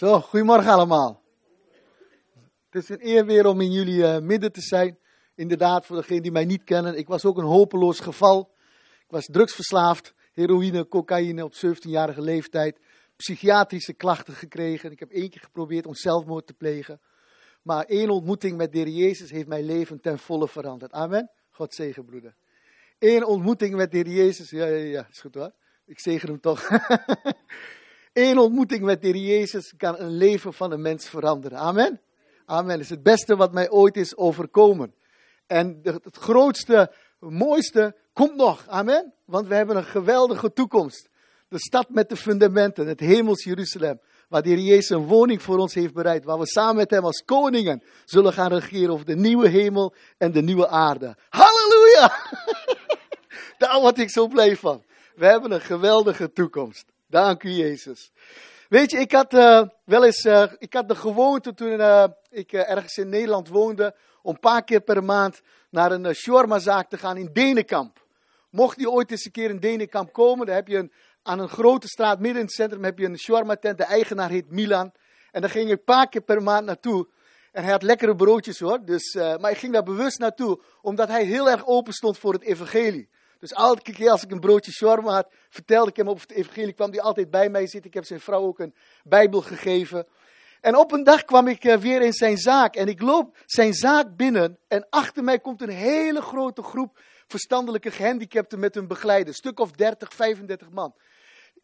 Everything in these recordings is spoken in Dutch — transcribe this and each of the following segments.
Zo, goedemorgen allemaal. Het is een eer weer om in jullie uh, midden te zijn. Inderdaad, voor degenen die mij niet kennen, ik was ook een hopeloos geval. Ik was drugsverslaafd, heroïne, cocaïne op 17-jarige leeftijd. Psychiatrische klachten gekregen. Ik heb één keer geprobeerd om zelfmoord te plegen. Maar één ontmoeting met de Heer Jezus heeft mijn leven ten volle veranderd. Amen. God zegen, broeder. Eén ontmoeting met de Heer Jezus. Ja, ja, ja, is goed hoor. Ik zegen hem toch. Eén ontmoeting met de Jezus kan een leven van een mens veranderen. Amen. Amen. Het is het beste wat mij ooit is overkomen. En het grootste, mooiste komt nog. Amen. Want we hebben een geweldige toekomst. De stad met de fundamenten, het hemels Jeruzalem. Waar de Jezus een woning voor ons heeft bereid. Waar we samen met hem als koningen zullen gaan regeren over de nieuwe hemel en de nieuwe aarde. Halleluja! Daar word ik zo blij van. We hebben een geweldige toekomst. Dank u, Jezus. Weet je, ik had uh, wel eens, uh, ik had de gewoonte toen uh, ik ergens in Nederland woonde, om een paar keer per maand naar een shawarmazaak te gaan in Denenkamp. Mocht je ooit eens een keer in Denenkamp komen, dan heb je een, aan een grote straat midden in het centrum heb je een shawarma tent. De eigenaar heet Milan. En daar ging ik een paar keer per maand naartoe. En hij had lekkere broodjes hoor. Dus, maar ik ging daar bewust naartoe, omdat hij heel erg open stond voor het evangelie. Dus elke keer als ik een broodje shawarma had, vertelde ik hem over het evangelie. kwam hij altijd bij mij zitten. Ik heb zijn vrouw ook een bijbel gegeven. En op een dag kwam ik eh, weer in zijn zaak. En ik loop zijn zaak binnen. En achter mij komt een hele grote groep verstandelijke gehandicapten met hun begeleider. Stuk of 30, 35 man.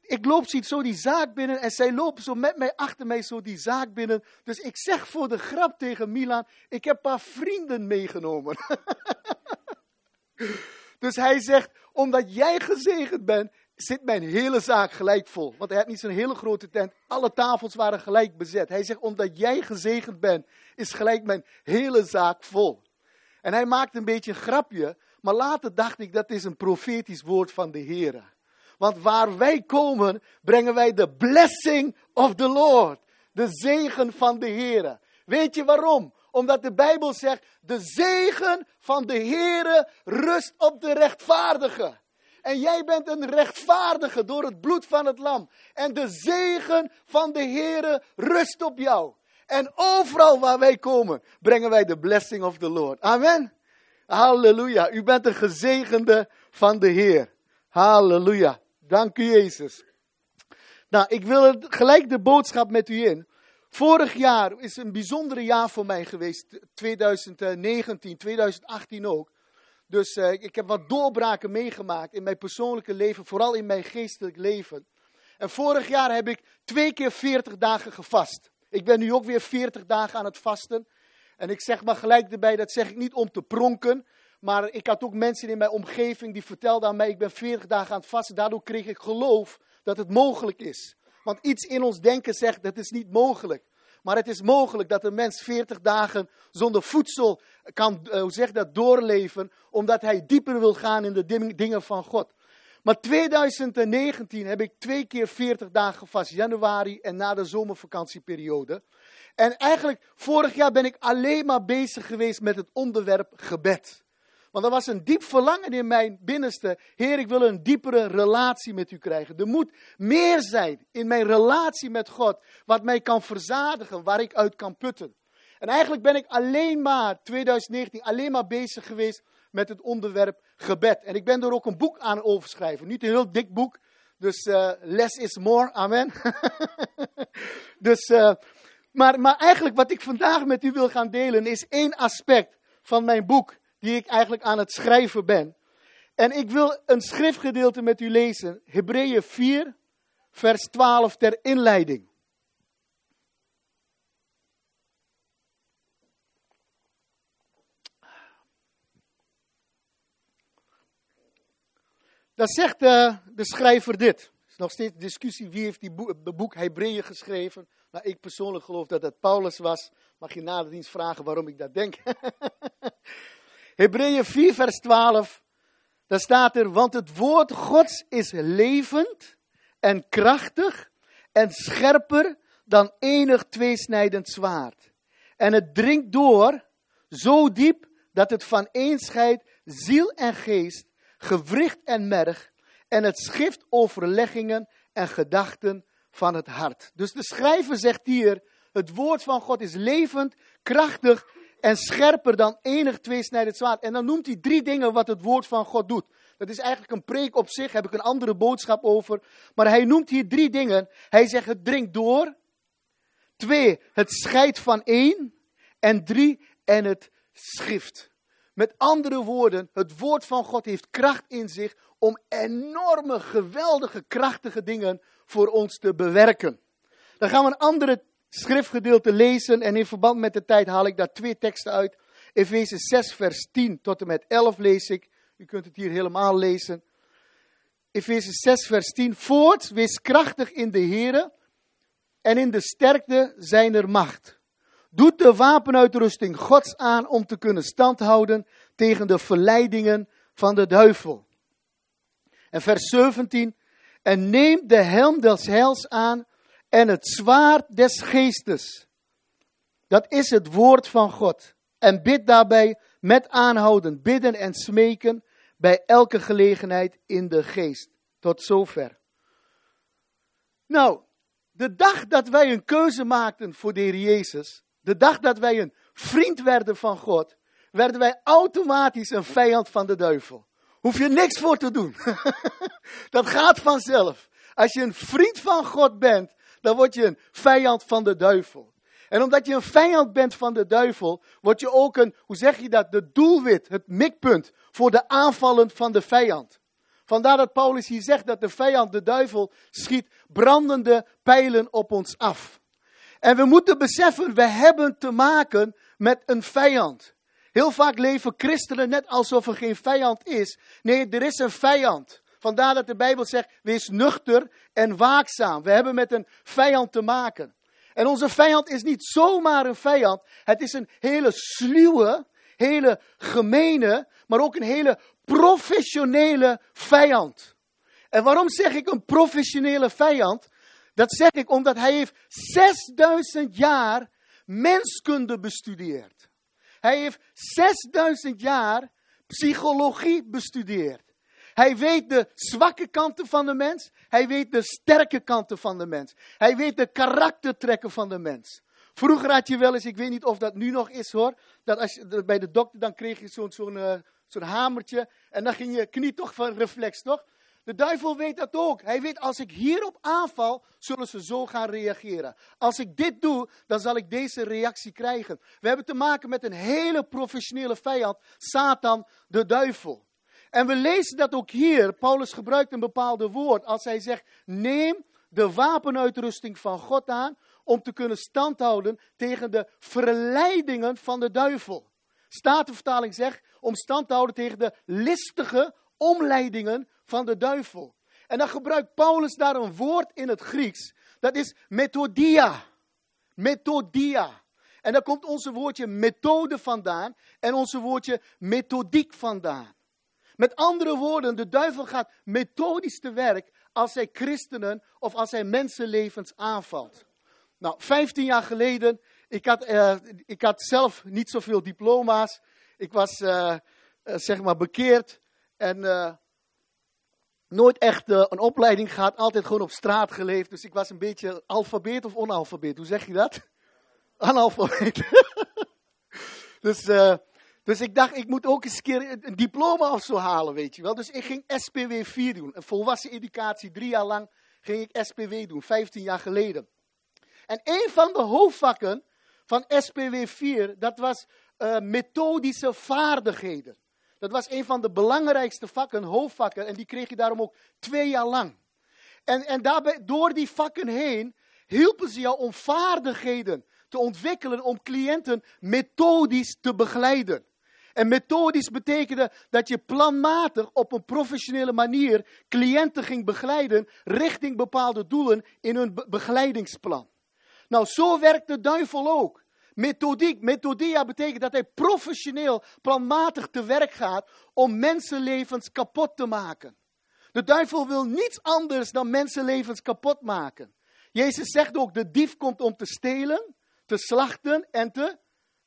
Ik loop ziet zo die zaak binnen en zij lopen zo met mij achter mij zo die zaak binnen. Dus ik zeg voor de grap tegen Milan, ik heb een paar vrienden meegenomen. Dus hij zegt, omdat jij gezegend bent, zit mijn hele zaak gelijk vol. Want hij had niet zo'n hele grote tent. Alle tafels waren gelijk bezet. Hij zegt, omdat jij gezegend bent, is gelijk mijn hele zaak vol. En hij maakt een beetje een grapje. Maar later dacht ik, dat is een profetisch woord van de Heer. Want waar wij komen, brengen wij de blessing of the Lord. De zegen van de Heer. Weet je waarom? Omdat de Bijbel zegt, de zegen van de Heere rust op de rechtvaardige. En jij bent een rechtvaardige door het bloed van het lam. En de zegen van de Heere rust op jou. En overal waar wij komen, brengen wij de blessing of the Lord. Amen. Halleluja. U bent een gezegende van de Heer. Halleluja. Dank u Jezus. Nou, ik wil gelijk de boodschap met u in. Vorig jaar is een bijzondere jaar voor mij geweest. 2019, 2018 ook. Dus uh, ik heb wat doorbraken meegemaakt in mijn persoonlijke leven, vooral in mijn geestelijk leven. En vorig jaar heb ik twee keer 40 dagen gevast. Ik ben nu ook weer 40 dagen aan het vasten. En ik zeg maar gelijk erbij, dat zeg ik niet om te pronken. Maar ik had ook mensen in mijn omgeving die vertelden aan mij, ik ben 40 dagen aan het vasten. Daardoor kreeg ik geloof dat het mogelijk is. Want iets in ons denken zegt dat is niet mogelijk. Maar het is mogelijk dat een mens 40 dagen zonder voedsel kan, uh, hoe zeg dat, doorleven. Omdat hij dieper wil gaan in de dingen van God. Maar 2019 heb ik twee keer 40 dagen gevast. Januari en na de zomervakantieperiode. En eigenlijk, vorig jaar ben ik alleen maar bezig geweest met het onderwerp gebed. Want er was een diep verlangen in mijn binnenste. Heer, ik wil een diepere relatie met u krijgen. Er moet meer zijn in mijn relatie met God. Wat mij kan verzadigen, waar ik uit kan putten. En eigenlijk ben ik alleen maar, 2019, alleen maar bezig geweest met het onderwerp gebed. En ik ben er ook een boek aan overschrijven. Niet een heel dik boek. Dus uh, less is more. Amen. dus, uh, maar, maar eigenlijk wat ik vandaag met u wil gaan delen is één aspect van mijn boek die ik eigenlijk aan het schrijven ben. En ik wil een schriftgedeelte met u lezen, Hebreeën 4, vers 12 ter inleiding. Dan zegt de, de schrijver dit. Er is nog steeds discussie wie heeft die boek, boek Hebreeën geschreven. Nou, ik persoonlijk geloof dat het Paulus was. Mag je na vragen waarom ik dat denk. Hebreeën 4, vers 12. Daar staat er, want het woord Gods is levend en krachtig en scherper dan enig tweesnijdend zwaard. En het dringt door zo diep dat het van een scheidt ziel en geest, gewricht en merg, en het schift overleggingen en gedachten van het hart. Dus de schrijver zegt hier, het woord van God is levend, krachtig en scherper dan enig tweesnijdend zwaard. En dan noemt hij drie dingen wat het woord van God doet. Dat is eigenlijk een preek op zich, heb ik een andere boodschap over. Maar hij noemt hier drie dingen. Hij zegt het dringt door. Twee, het scheidt van één. En drie, en het schift. Met andere woorden, het woord van God heeft kracht in zich om enorme, geweldige, krachtige dingen voor ons te bewerken. Dan gaan we een andere schriftgedeelte lezen en in verband met de tijd haal ik daar twee teksten uit. Efeze 6, vers 10 tot en met 11 lees ik. U kunt het hier helemaal lezen. Efeze 6, vers 10. Voort, wees krachtig in de Here en in de sterkte zijner macht. Doet de wapenuitrusting Gods aan om te kunnen standhouden tegen de verleidingen van de duivel. En vers 17. En neem de helm des heils aan en het zwaard des geestes. Dat is het woord van God. En bid daarbij met aanhouden, bidden en smeken bij elke gelegenheid in de geest. Tot zover. Nou, de dag dat wij een keuze maakten voor de Heer Jezus, de dag dat wij een vriend werden van God, werden wij automatisch een vijand van de duivel. Hoef je niks voor te doen. dat gaat vanzelf. Als je een vriend van God bent, dan word je een vijand van de duivel. En omdat je een vijand bent van de duivel, word je ook een, hoe zeg je dat, de doelwit, het mikpunt voor de aanvallen van de vijand. Vandaar dat Paulus hier zegt dat de vijand, de duivel, schiet brandende pijlen op ons af. En we moeten beseffen, we hebben te maken met een vijand. Heel vaak leven christenen net alsof er geen vijand is. Nee, er is een vijand. Vandaar dat de Bijbel zegt, wees nuchter en waakzaam. We hebben met een vijand te maken. En onze vijand is niet zomaar een vijand. Het is een hele sluwe, hele gemene, maar ook een hele professionele vijand. En waarom zeg ik een professionele vijand? Dat zeg ik omdat hij heeft 6000 jaar menskunde bestudeerd. Hij heeft 6000 jaar psychologie bestudeerd. Hij weet de zwakke kanten van de mens. Hij weet de sterke kanten van de mens. Hij weet de karaktertrekken van de mens. Vroeger had je wel eens, ik weet niet of dat nu nog is hoor, dat als je bij de dokter dan kreeg je zo'n uh, zo'n hamertje en dan ging je knie toch van reflex, toch? De duivel weet dat ook. Hij weet, als ik hierop aanval, zullen ze zo gaan reageren. Als ik dit doe, dan zal ik deze reactie krijgen. We hebben te maken met een hele professionele vijand, Satan, de duivel. En we lezen dat ook hier. Paulus gebruikt een bepaalde woord als hij zegt: neem de wapenuitrusting van God aan om te kunnen standhouden tegen de verleidingen van de duivel. Statenvertaling zegt om stand te houden tegen de listige omleidingen van de duivel. En dan gebruikt Paulus daar een woord in het Grieks. Dat is methodia. Methodia. En daar komt onze woordje methode vandaan en onze woordje methodiek vandaan. Met andere woorden, de duivel gaat methodisch te werk als hij christenen of als hij mensenlevens aanvalt. Nou, 15 jaar geleden, ik had, uh, ik had zelf niet zoveel diploma's. Ik was, uh, uh, zeg maar, bekeerd en nooit echt een opleiding gehad. Altijd gewoon op straat geleefd. Dus ik was een beetje alfabeet of onalfabeet. Hoe zeg je dat? Analfabeet. dus dus ik dacht, ik moet ook eens een keer een diploma of zo halen, weet je wel. Dus ik ging SPW 4 doen. Een volwassen educatie, drie jaar lang ging ik SPW doen, 15 jaar geleden. En een van de hoofdvakken van SPW 4, dat was uh, methodische vaardigheden. Dat was een van de belangrijkste vakken, hoofdvakken. En die kreeg je daarom ook twee jaar lang. En, en daarbij, door die vakken heen hielpen ze jou om vaardigheden te ontwikkelen om cliënten methodisch te begeleiden. En methodisch betekende dat je planmatig op een professionele manier cliënten ging begeleiden richting bepaalde doelen in hun begeleidingsplan. Nou, zo werkt de duivel ook. Methodiek, methodia betekent dat hij professioneel, planmatig te werk gaat om mensenlevens kapot te maken. De duivel wil niets anders dan mensenlevens kapot maken. Jezus zegt ook, de dief komt om te stelen, te slachten en te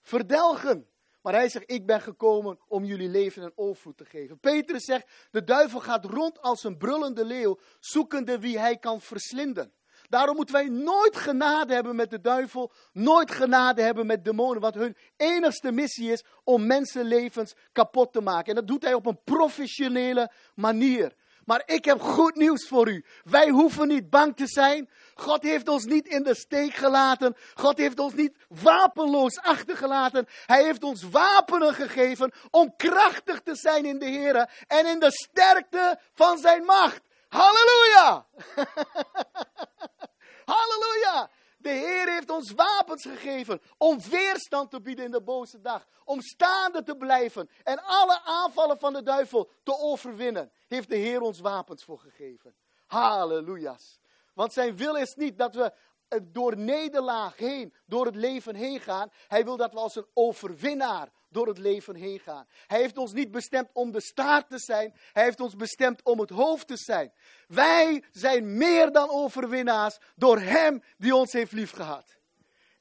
verdelgen. Maar hij zegt, ik ben gekomen om jullie leven en overvloed te geven. Petrus zegt, de duivel gaat rond als een brullende leeuw, zoekende wie hij kan verslinden. Daarom moeten wij nooit genade hebben met de duivel, nooit genade hebben met demonen, want hun enigste missie is om mensenlevens kapot te maken. En dat doet hij op een professionele manier. Maar ik heb goed nieuws voor u. Wij hoeven niet bang te zijn. God heeft ons niet in de steek gelaten. God heeft ons niet wapenloos achtergelaten. Hij heeft ons wapenen gegeven om krachtig te zijn in de Heer en in de sterkte van zijn macht. Halleluja! Halleluja! De Heer heeft ons wapens gegeven om weerstand te bieden in de boze dag. Om staande te blijven en alle aanvallen van de duivel te overwinnen. Heeft de Heer ons wapens voor gegeven. Halleluja's. Want zijn wil is niet dat we door nederlaag heen, door het leven heen gaan. Hij wil dat we als een overwinnaar door het leven heen gaan. Hij heeft ons niet bestemd om de staart te zijn. Hij heeft ons bestemd om het hoofd te zijn. Wij zijn meer dan overwinnaars door Hem die ons heeft liefgehad.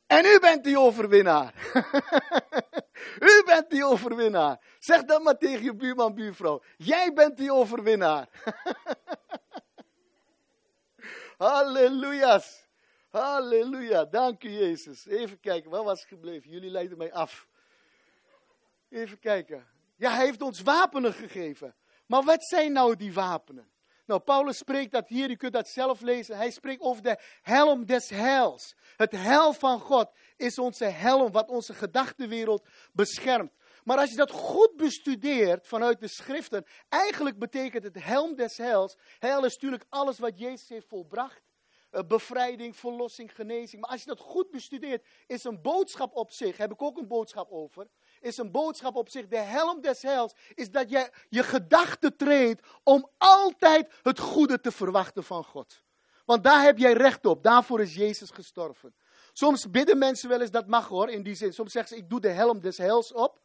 En u bent die overwinnaar. u bent die overwinnaar. Zeg dat maar tegen je buurman, buurvrouw. Jij bent die overwinnaar. Halleluja's. Halleluja. Dank u, Jezus. Even kijken, waar was ik gebleven? Jullie leiden mij af. Even kijken. Ja, hij heeft ons wapenen gegeven. Maar wat zijn nou die wapenen? Nou, Paulus spreekt dat hier, u kunt dat zelf lezen. Hij spreekt over de helm des heils. Het hel van God is onze helm, wat onze gedachtenwereld beschermt. Maar als je dat goed bestudeert vanuit de schriften, eigenlijk betekent het helm des heils. Heil is natuurlijk alles wat Jezus heeft volbracht. Eh, bevrijding, verlossing, genezing. Maar als je dat goed bestudeert, is een boodschap op zich, heb ik ook een boodschap over is een boodschap op zich. De helm des heils is dat je je gedachten treedt om altijd het goede te verwachten van God. Want daar heb jij recht op. Daarvoor is Jezus gestorven. Soms bidden mensen wel eens, dat mag hoor, in die zin. Soms zeggen ze, ik doe de helm des heils op.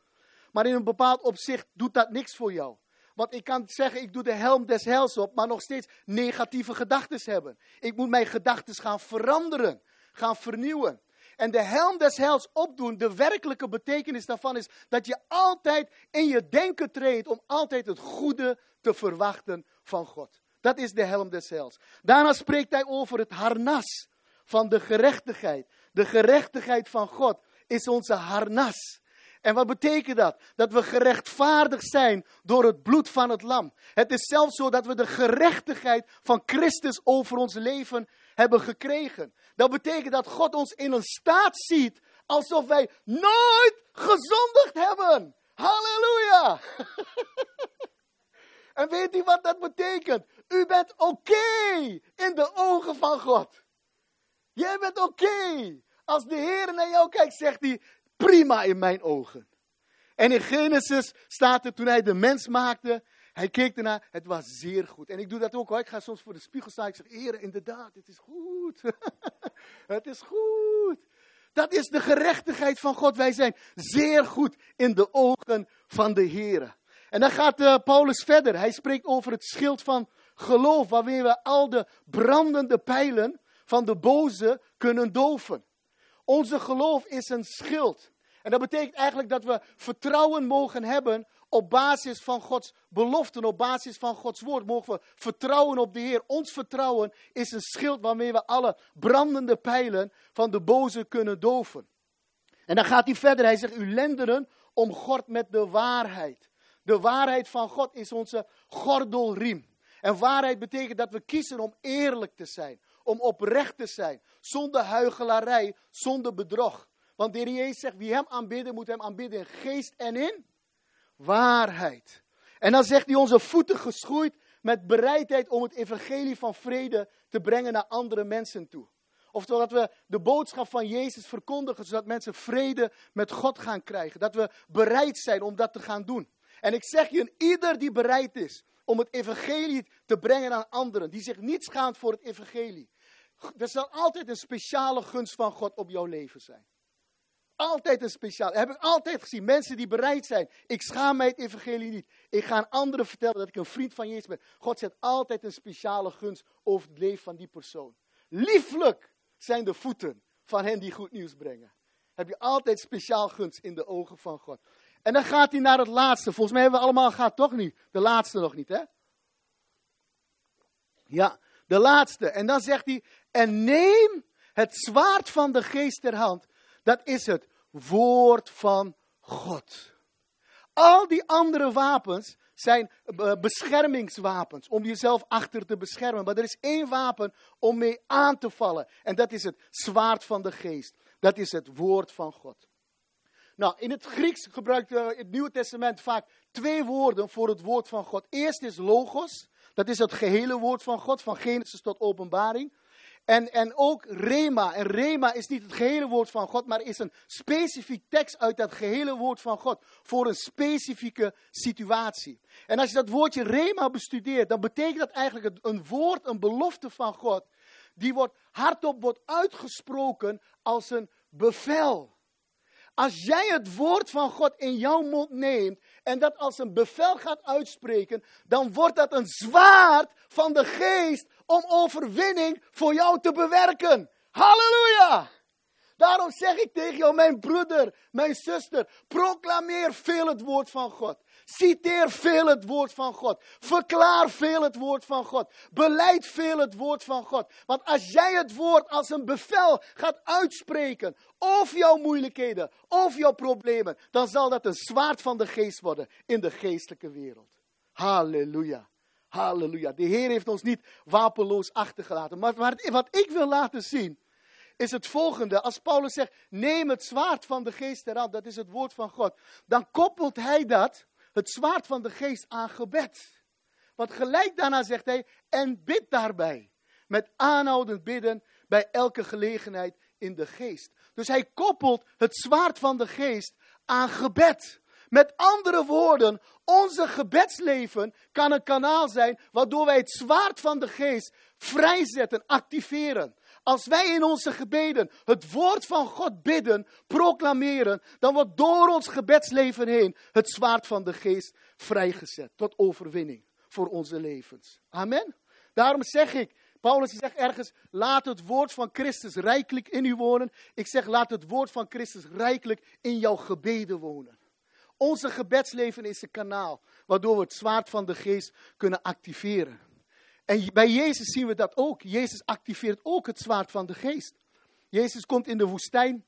Maar in een bepaald opzicht doet dat niks voor jou. Want ik kan zeggen, ik doe de helm des heils op, maar nog steeds negatieve gedachten hebben. Ik moet mijn gedachten gaan veranderen, gaan vernieuwen. En de helm des heils opdoen, de werkelijke betekenis daarvan is dat je altijd in je denken treedt om altijd het goede te verwachten van God. Dat is de helm des heils. Daarna spreekt hij over het harnas van de gerechtigheid. De gerechtigheid van God is onze harnas. En wat betekent dat? Dat we gerechtvaardigd zijn door het bloed van het lam. Het is zelfs zo dat we de gerechtigheid van Christus over ons leven hebben gekregen. Dat betekent dat God ons in een staat ziet alsof wij nooit gezondigd hebben. Halleluja! en weet u wat dat betekent? U bent oké in de ogen van God. Jij bent oké. Als de Heer naar jou kijkt, zegt hij, prima in mijn ogen. En in Genesis staat er, toen hij de mens maakte, hij keek ernaar, het was zeer goed. En ik doe dat ook hoor. Ik ga soms voor de spiegel staan. Ik zeg, Heer, inderdaad, het is goed. het is goed. Dat is de gerechtigheid van God. Wij zijn zeer goed in de ogen van de Heer. En dan gaat uh, Paulus verder. Hij spreekt over het schild van geloof, waarmee we al de brandende pijlen van de boze kunnen doven. Onze geloof is een schild. En dat betekent eigenlijk dat we vertrouwen mogen hebben op basis van Gods beloften, op basis van Gods woord, mogen we vertrouwen op de Heer. Ons vertrouwen is een schild waarmee we alle brandende pijlen van de boze kunnen doven. En dan gaat hij verder, hij zegt, u lenderen omgord met de waarheid. De waarheid van God is onze gordelriem. En waarheid betekent dat we kiezen om eerlijk te zijn, om oprecht te zijn, zonder huichelarij, zonder bedrog. Want de Heer Jezus zegt, wie hem aanbidden, moet hem aanbidden in geest en in waarheid. En dan zegt hij onze voeten geschoeid met bereidheid om het evangelie van vrede te brengen naar andere mensen toe. Oftewel dat we de boodschap van Jezus verkondigen, zodat mensen vrede met God gaan krijgen. Dat we bereid zijn om dat te gaan doen. En ik zeg je, ieder die bereid is om het evangelie te brengen aan anderen, die zich niet schaamt voor het evangelie. Er zal altijd een speciale gunst van God op jouw leven zijn. Altijd een speciaal. Heb ik altijd gezien. Mensen die bereid zijn. Ik schaam mij het evangelie niet. Ik ga aan anderen vertellen dat ik een vriend van Jezus ben. God zet altijd een speciale gunst over het leven van die persoon. Lieflijk zijn de voeten van hen die goed nieuws brengen. Heb je altijd speciaal gunst in de ogen van God. En dan gaat hij naar het laatste. Volgens mij hebben we allemaal gehad, toch niet? De laatste nog niet, hè? Ja, de laatste. En dan zegt hij, En neem het zwaard van de geest ter hand. Dat is het woord van God. Al die andere wapens zijn eh, beschermingswapens, om jezelf achter te beschermen. Maar er is één wapen om mee aan te vallen. En dat is het zwaard van de geest. Dat is het woord van God. Nou, in het Grieks gebruikt uh, het Nieuwe Testament vaak twee woorden voor het woord van God. Eerst is logos, dat is het gehele woord van God, van Genesis tot Openbaring. En, en ook Rema. En Rema is niet het gehele woord van God, maar is een specifiek tekst uit dat gehele woord van God. Voor een specifieke situatie. En als je dat woordje Rema bestudeert, dan betekent dat eigenlijk een woord, een belofte van God. Die wordt hardop wordt uitgesproken als een bevel. Als jij het woord van God in jouw mond neemt en dat als een bevel gaat uitspreken, dan wordt dat een zwaard van de geest om overwinning voor jou te bewerken. Halleluja! Daarom zeg ik tegen jou, mijn broeder, mijn zuster, proclameer veel het woord van God. Citeer veel het woord van God. Verklaar veel het woord van God. Beleid veel het woord van God. Want als jij het woord als een bevel gaat uitspreken over jouw moeilijkheden, over jouw problemen, dan zal dat een zwaard van de geest worden in de geestelijke wereld. Halleluja. Halleluja. De Heer heeft ons niet wapenloos achtergelaten. Maar wat ik wil laten zien, is het volgende. Als Paulus zegt, neem het zwaard van de geest eraan, dat is het woord van God. Dan koppelt hij dat, het zwaard van de geest, aan gebed. Want gelijk daarna zegt hij, en bid daarbij. Met aanhoudend bidden bij elke gelegenheid in de geest. Dus hij koppelt het zwaard van de geest aan gebed. Met andere woorden, onze gebedsleven kan een kanaal zijn waardoor wij het zwaard van de geest vrijzetten, activeren. Als wij in onze gebeden het woord van God bidden, proclameren, dan wordt door ons gebedsleven heen het zwaard van de geest vrijgezet tot overwinning voor onze levens. Amen. Daarom zeg ik, Paulus zegt ergens, laat het woord van Christus rijkelijk in u wonen. Ik zeg, laat het woord van Christus rijkelijk in jouw gebeden wonen. Onze gebedsleven is een kanaal waardoor we het zwaard van de geest kunnen activeren. En bij Jezus zien we dat ook. Jezus activeert ook het zwaard van de geest. Jezus komt in de woestijn.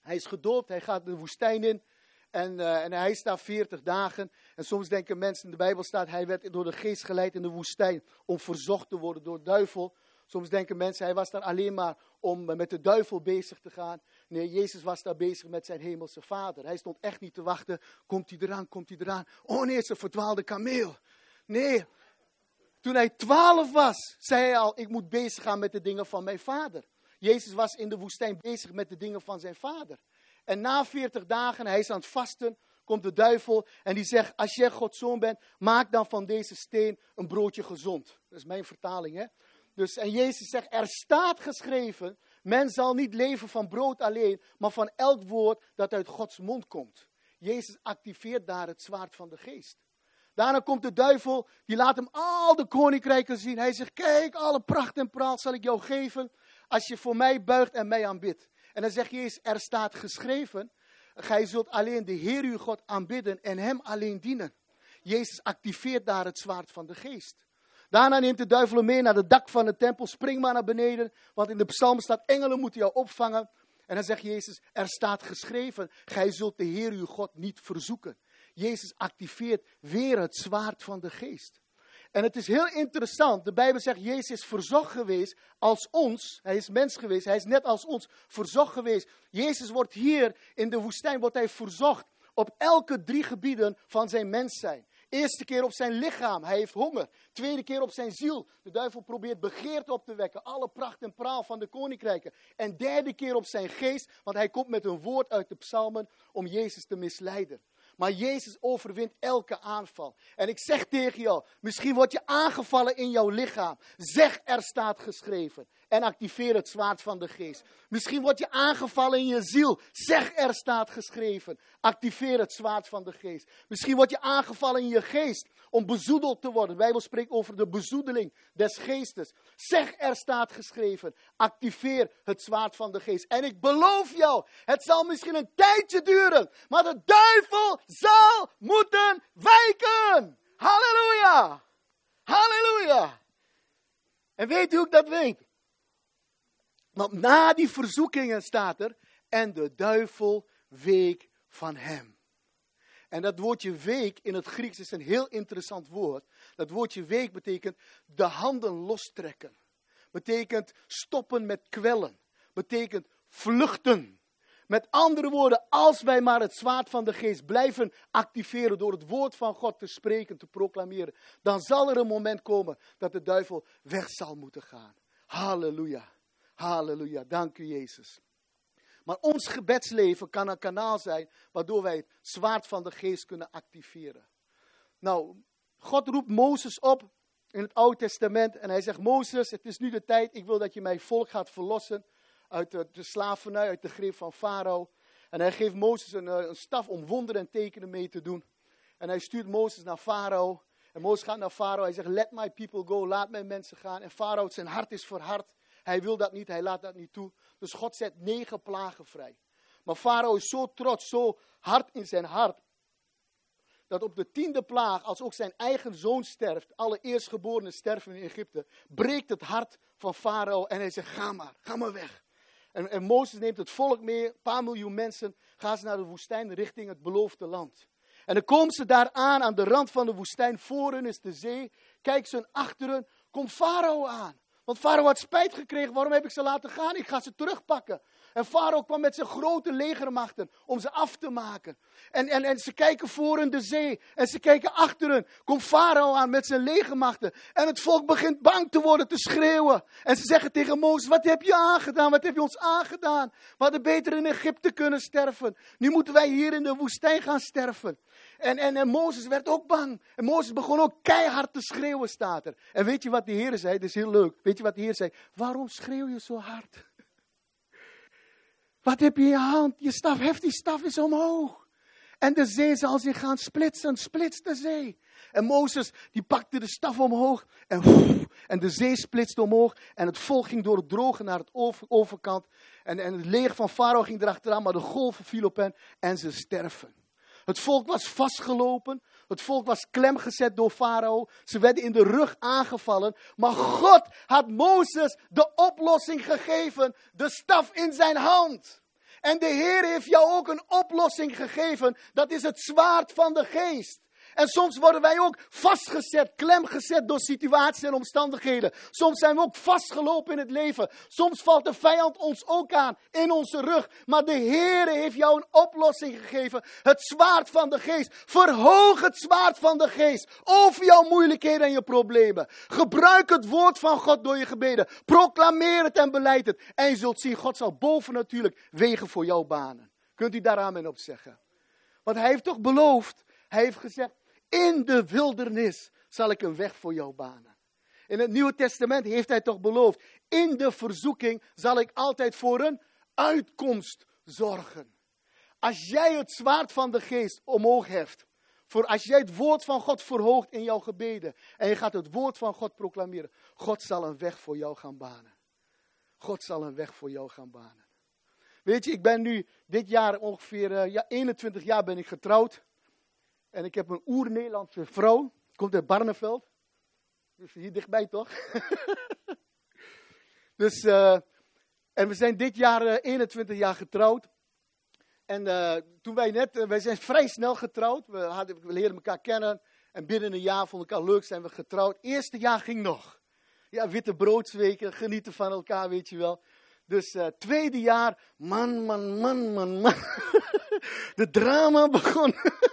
Hij is gedoopt, hij gaat de woestijn in. En, uh, en hij is daar 40 dagen. En soms denken mensen, in de Bijbel staat, hij werd door de geest geleid in de woestijn om verzocht te worden door de duivel. Soms denken mensen, hij was daar alleen maar om met de duivel bezig te gaan. Nee, Jezus was daar bezig met zijn hemelse vader. Hij stond echt niet te wachten, komt hij eraan, komt hij eraan. Oh nee, een verdwaalde kameel. Nee, toen hij twaalf was, zei hij al, ik moet bezig gaan met de dingen van mijn vader. Jezus was in de woestijn bezig met de dingen van zijn vader. En na 40 dagen, hij is aan het vasten, komt de duivel en die zegt, als jij Gods zoon bent, maak dan van deze steen een broodje gezond. Dat is mijn vertaling, hè. Dus, en Jezus zegt, er staat geschreven, men zal niet leven van brood alleen, maar van elk woord dat uit Gods mond komt. Jezus activeert daar het zwaard van de geest. Daarna komt de duivel, die laat hem al de koninkrijken zien. Hij zegt, kijk, alle pracht en praal zal ik jou geven als je voor mij buigt en mij aanbidt. En dan zegt Jezus, er staat geschreven, gij zult alleen de Heer uw God aanbidden en hem alleen dienen. Jezus activeert daar het zwaard van de geest. Daarna neemt de duivel hem mee naar het dak van de tempel. Spring maar naar beneden, want in de psalm staat, engelen moeten jou opvangen. En dan zegt Jezus, er staat geschreven, gij zult de Heer uw God niet verzoeken. Jezus activeert weer het zwaard van de geest. En het is heel interessant. De Bijbel zegt, Jezus is verzocht geweest als ons. Hij is mens geweest. Hij is net als ons verzocht geweest. Jezus wordt hier in de woestijn wordt hij verzocht op elke drie gebieden van zijn mens zijn. Eerste keer op zijn lichaam, hij heeft honger. Tweede keer op zijn ziel. De duivel probeert begeerte op te wekken. Alle pracht en praal van de koninkrijken. En derde keer op zijn geest, want hij komt met een woord uit de psalmen om Jezus te misleiden. Maar Jezus overwint elke aanval. En ik zeg tegen jou, misschien word je aangevallen in jouw lichaam. Zeg, er staat geschreven. En activeer het zwaard van de geest. Misschien word je aangevallen in je ziel. Zeg, er staat geschreven. Activeer het zwaard van de geest. Misschien word je aangevallen in je geest om bezoedeld te worden. De Bijbel spreekt over de bezoedeling des geestes. Zeg, er staat geschreven. Activeer het zwaard van de geest. En ik beloof jou, het zal misschien een tijdje duren, maar de duivel zal moeten wijken. Halleluja! Halleluja! En weet u hoe ik dat weet? Want na die verzoekingen staat er, en de duivel week van hem. En dat woordje week in het Grieks is een heel interessant woord. Dat woordje week betekent de handen lostrekken. Betekent stoppen met kwellen. Betekent vluchten. Met andere woorden, als wij maar het zwaard van de geest blijven activeren door het woord van God te spreken, te proclameren, dan zal er een moment komen dat de duivel weg zal moeten gaan. Halleluja. Halleluja. Dank u Jezus. Maar ons gebedsleven kan een kanaal zijn waardoor wij het zwaard van de geest kunnen activeren. Nou, God roept Mozes op in het Oude Testament en hij zegt, Mozes, het is nu de tijd, ik wil dat je mijn volk gaat verlossen uit de, de slavernij, uit de greep van Farao. En hij geeft Mozes een, eh, een staf om wonderen en tekenen mee te doen. En hij stuurt Mozes naar Farao. En Mozes gaat naar Farao. Hij zegt, let my people go, laat mijn mensen gaan. En Farao, zijn hart is verhard. Hij wil dat niet, hij laat dat niet toe. Dus God zet negen plagen vrij. Maar Farao is zo trots, zo hard in zijn hart. Dat op de tiende plaag, als ook zijn eigen zoon sterft, alle eerstgeborenen sterven in Egypte, breekt het hart van Farao en hij zegt: Ga maar, ga maar weg. En, en Mozes neemt het volk mee, een paar miljoen mensen, gaan ze naar de woestijn richting het beloofde land. En dan komen ze daar aan, aan de rand van de woestijn. Voor hen is de zee. Kijk ze achteren, komt Farao aan. Want Farao had spijt gekregen. Waarom heb ik ze laten gaan? Ik ga ze terugpakken. En Farao kwam met zijn grote legermachten om ze af te maken. En, en, en ze kijken voor in de zee. En ze kijken achter hen. Komt Farao aan met zijn legermachten. En het volk begint bang te worden, te schreeuwen. En ze zeggen tegen Mozes, wat heb je aangedaan? Wat heb je ons aangedaan? We hadden beter in Egypte kunnen sterven. Nu moeten wij hier in de woestijn gaan sterven. En, en, en Mozes werd ook bang. En Mozes begon ook keihard te schreeuwen, staat er. En weet je wat de Heer zei? Dat is heel leuk. Weet je wat de Heer zei? Waarom schreeuw je zo hard? Wat heb je in je hand? Je staf, heft die staf is omhoog. En de zee zal zich gaan splitsen, splitst de zee. En Mozes, die pakte de staf omhoog en, en de zee splitste omhoog. En het volk ging door het droge naar het overkant. En, en het leger van Farao ging erachteraan, maar de golven viel op hen en ze sterven. Het volk was vastgelopen. Het volk was klemgezet door Farao. Ze werden in de rug aangevallen. Maar God had Mozes de oplossing gegeven. De staf in zijn hand. En de Heer heeft jou ook een oplossing gegeven. Dat is het zwaard van de geest. En soms worden wij ook vastgezet, klemgezet door situaties en omstandigheden. Soms zijn we ook vastgelopen in het leven. Soms valt de vijand ons ook aan in onze rug. Maar de Heer heeft jou een oplossing gegeven. Het zwaard van de geest. Verhoog het zwaard van de geest over jouw moeilijkheden en je problemen. Gebruik het woord van God door je gebeden. Proclameer het en beleid het. En je zult zien, God zal boven natuurlijk wegen voor jouw banen. Kunt u daar amen op zeggen? Want hij heeft toch beloofd, hij heeft gezegd, in de wildernis zal ik een weg voor jou banen. In het Nieuwe Testament heeft hij toch beloofd, in de verzoeking zal ik altijd voor een uitkomst zorgen. Als jij het zwaard van de geest omhoog heft, voor als jij het woord van God verhoogt in jouw gebeden en je gaat het woord van God proclameren, God zal een weg voor jou gaan banen. God zal een weg voor jou gaan banen. Weet je, ik ben nu dit jaar ongeveer uh, ja, 21 jaar ben ik getrouwd. En ik heb een oer-Nederlandse vrouw. Komt uit Barneveld. Dus hier dichtbij toch? dus, uh, en we zijn dit jaar uh, eh, 21 jaar getrouwd. En uh, toen wij net, wij zijn vrij snel getrouwd. We, hadden, we leerden elkaar kennen. En binnen een jaar vonden elkaar leuk, zijn we getrouwd. Eerste jaar ging nog. Ja, witte broodsweken, genieten van elkaar, weet je wel. Dus tweede jaar, man, man, man, man, man. De drama begon.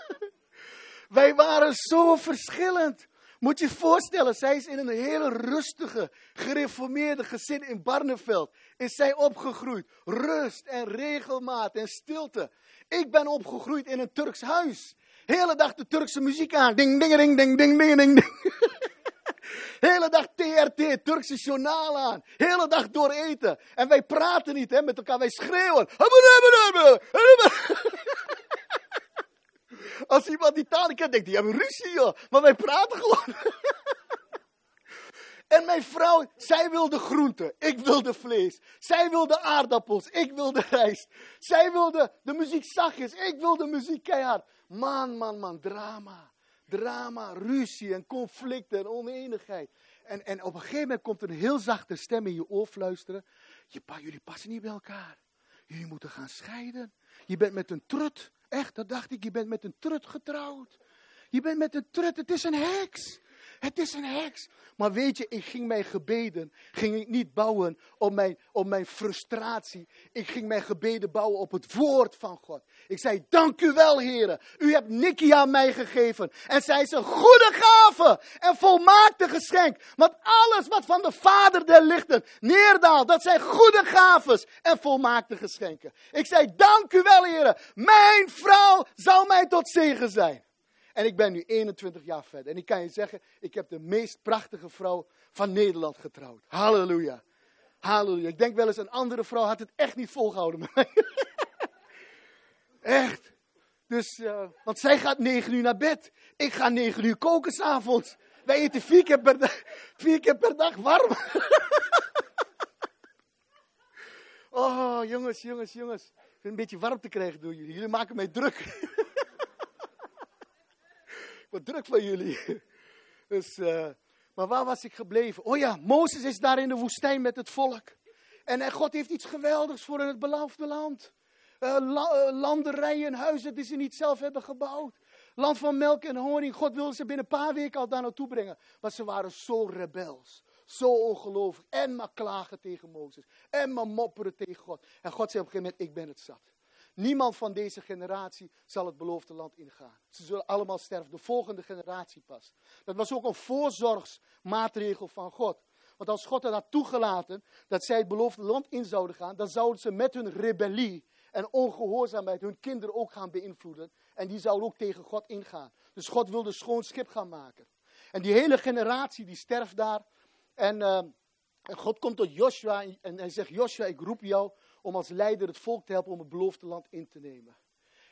Wij waren zo verschillend. Moet je je voorstellen, zij is in een hele rustige, gereformeerde gezin in Barneveld. Is zij opgegroeid. Rust en regelmaat en stilte. Ik ben opgegroeid in een Turks huis. Hele dag de Turkse muziek aan. Ding, ding, ding, ding, ding, ding, ding. Hele dag TRT, Turkse journaal aan. Hele dag door eten. En wij praten niet hè, met elkaar, wij schreeuwen. Als iemand die taal kent, denkt hij, hebben ruzie. Maar wij praten gewoon. En mijn vrouw, zij wilde groenten, ik wilde vlees. Zij wilde aardappels, ik wilde rijst. Zij wilde de muziek zachtjes, ik wilde muziek keihard. Man, man, man, drama. Drama, ruzie en conflicten en oneenigheid. En, en op een gegeven moment komt een heel zachte stem in je oor fluisteren. je, jullie passen niet bij elkaar. Jullie moeten gaan scheiden. Je bent met een trut. Echt, dat dacht ik. Je bent met een trut getrouwd. Je bent met een trut. Het is een heks. Het is een heks. Maar weet je, ik ging mijn gebeden, ging ik niet bouwen op mijn, op mijn frustratie. Ik ging mijn gebeden bouwen op het woord van God. Ik zei, dank u wel heren. U hebt Nikki aan mij gegeven. En zij is een goede gave en volmaakte geschenk. Want alles wat van de Vader der lichten neerdaalt, dat zijn goede gaves en volmaakte geschenken. Ik zei, dank u wel heren. Mijn vrouw zal mij tot zegen zijn. En ik ben nu 21 jaar verder. En ik kan je zeggen, ik heb de meest prachtige vrouw van Nederland getrouwd. Halleluja. Halleluja. Ik denk wel eens een andere vrouw had het echt niet volgehouden met mij. echt. Dus, uh, want zij gaat 9 uur naar bed. Ik ga 9 uur koken s'avonds. Wij eten vier keer per dag, vier keer per dag warm. oh, jongens, jongens, jongens. Ik vind een beetje warm te krijgen door jullie. Jullie maken mij druk. Wat druk van jullie. Dus, uh, maar waar was ik gebleven? Oh ja, Mozes is daar in de woestijn met het volk. En, God heeft iets geweldigs voor het beloofde land. Uh, la, landerijen, huizen die ze niet zelf hebben gebouwd. Land van melk en honing. God wilde ze binnen een paar weken al daar naartoe brengen. Maar ze waren zo rebels. Zo ongelovig. En maar klagen tegen Mozes. En maar mopperen tegen God. En God zei op een gegeven moment, ik ben het zat. Niemand van deze generatie zal het beloofde land ingaan. Ze zullen allemaal sterven, de volgende generatie pas. Dat was ook een voorzorgsmaatregel van God. Want als God het had toegelaten dat zij het beloofde land in zouden gaan, dan zouden ze met hun rebellie en ongehoorzaamheid hun kinderen ook gaan beïnvloeden. En die zouden ook tegen God ingaan. Dus God wilde schoon schip gaan maken. En die hele generatie die sterft daar. En, uh, en God komt tot Joshua en hij zegt, Joshua, ik roep jou om als leider het volk te helpen om het beloofde land in te nemen.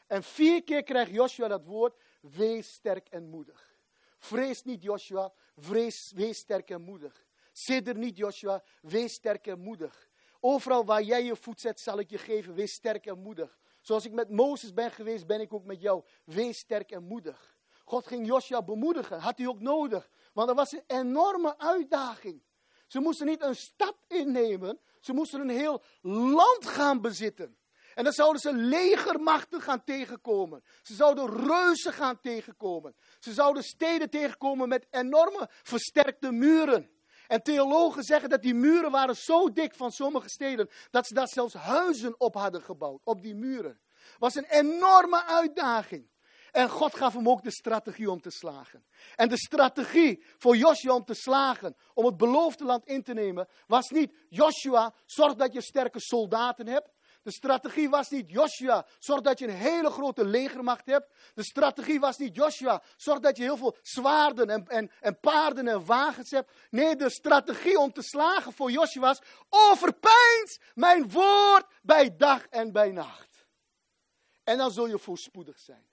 En vier keer krijgt Joshua dat woord, wees sterk en moedig. Vrees niet Joshua, wees sterk en moedig. Sidder niet Joshua, wees sterk en moedig. Overal waar jij je voet zet, zal ik je geven, wees sterk en moedig. Zoals ik met Mozes ben geweest, ben ik ook met jou. Wees sterk en moedig. God ging Joshua bemoedigen, had hij ook nodig. Want er was een enorme uitdaging. Ze moesten niet een stad innemen, ze moesten een heel land gaan bezitten. En dan zouden ze legermachten gaan tegenkomen. Ze zouden reuzen gaan tegenkomen. Ze zouden steden tegenkomen met enorme versterkte muren. En theologen zeggen dat die muren waren zo dik van sommige steden, dat ze daar zelfs huizen op hadden gebouwd, op die muren. was een enorme uitdaging. En God gaf hem ook de strategie om te slagen. En de strategie voor Joshua om te slagen, om het beloofde land in te nemen, was niet Joshua, zorg dat je sterke soldaten hebt. De strategie was niet Joshua, zorg dat je een hele grote legermacht hebt. De strategie was niet Joshua, zorg dat je heel veel zwaarden en, en, en paarden en wagens hebt. Nee, de strategie om te slagen voor Joshua was, overpijns mijn woord bij dag en bij nacht. En dan zul je voorspoedig zijn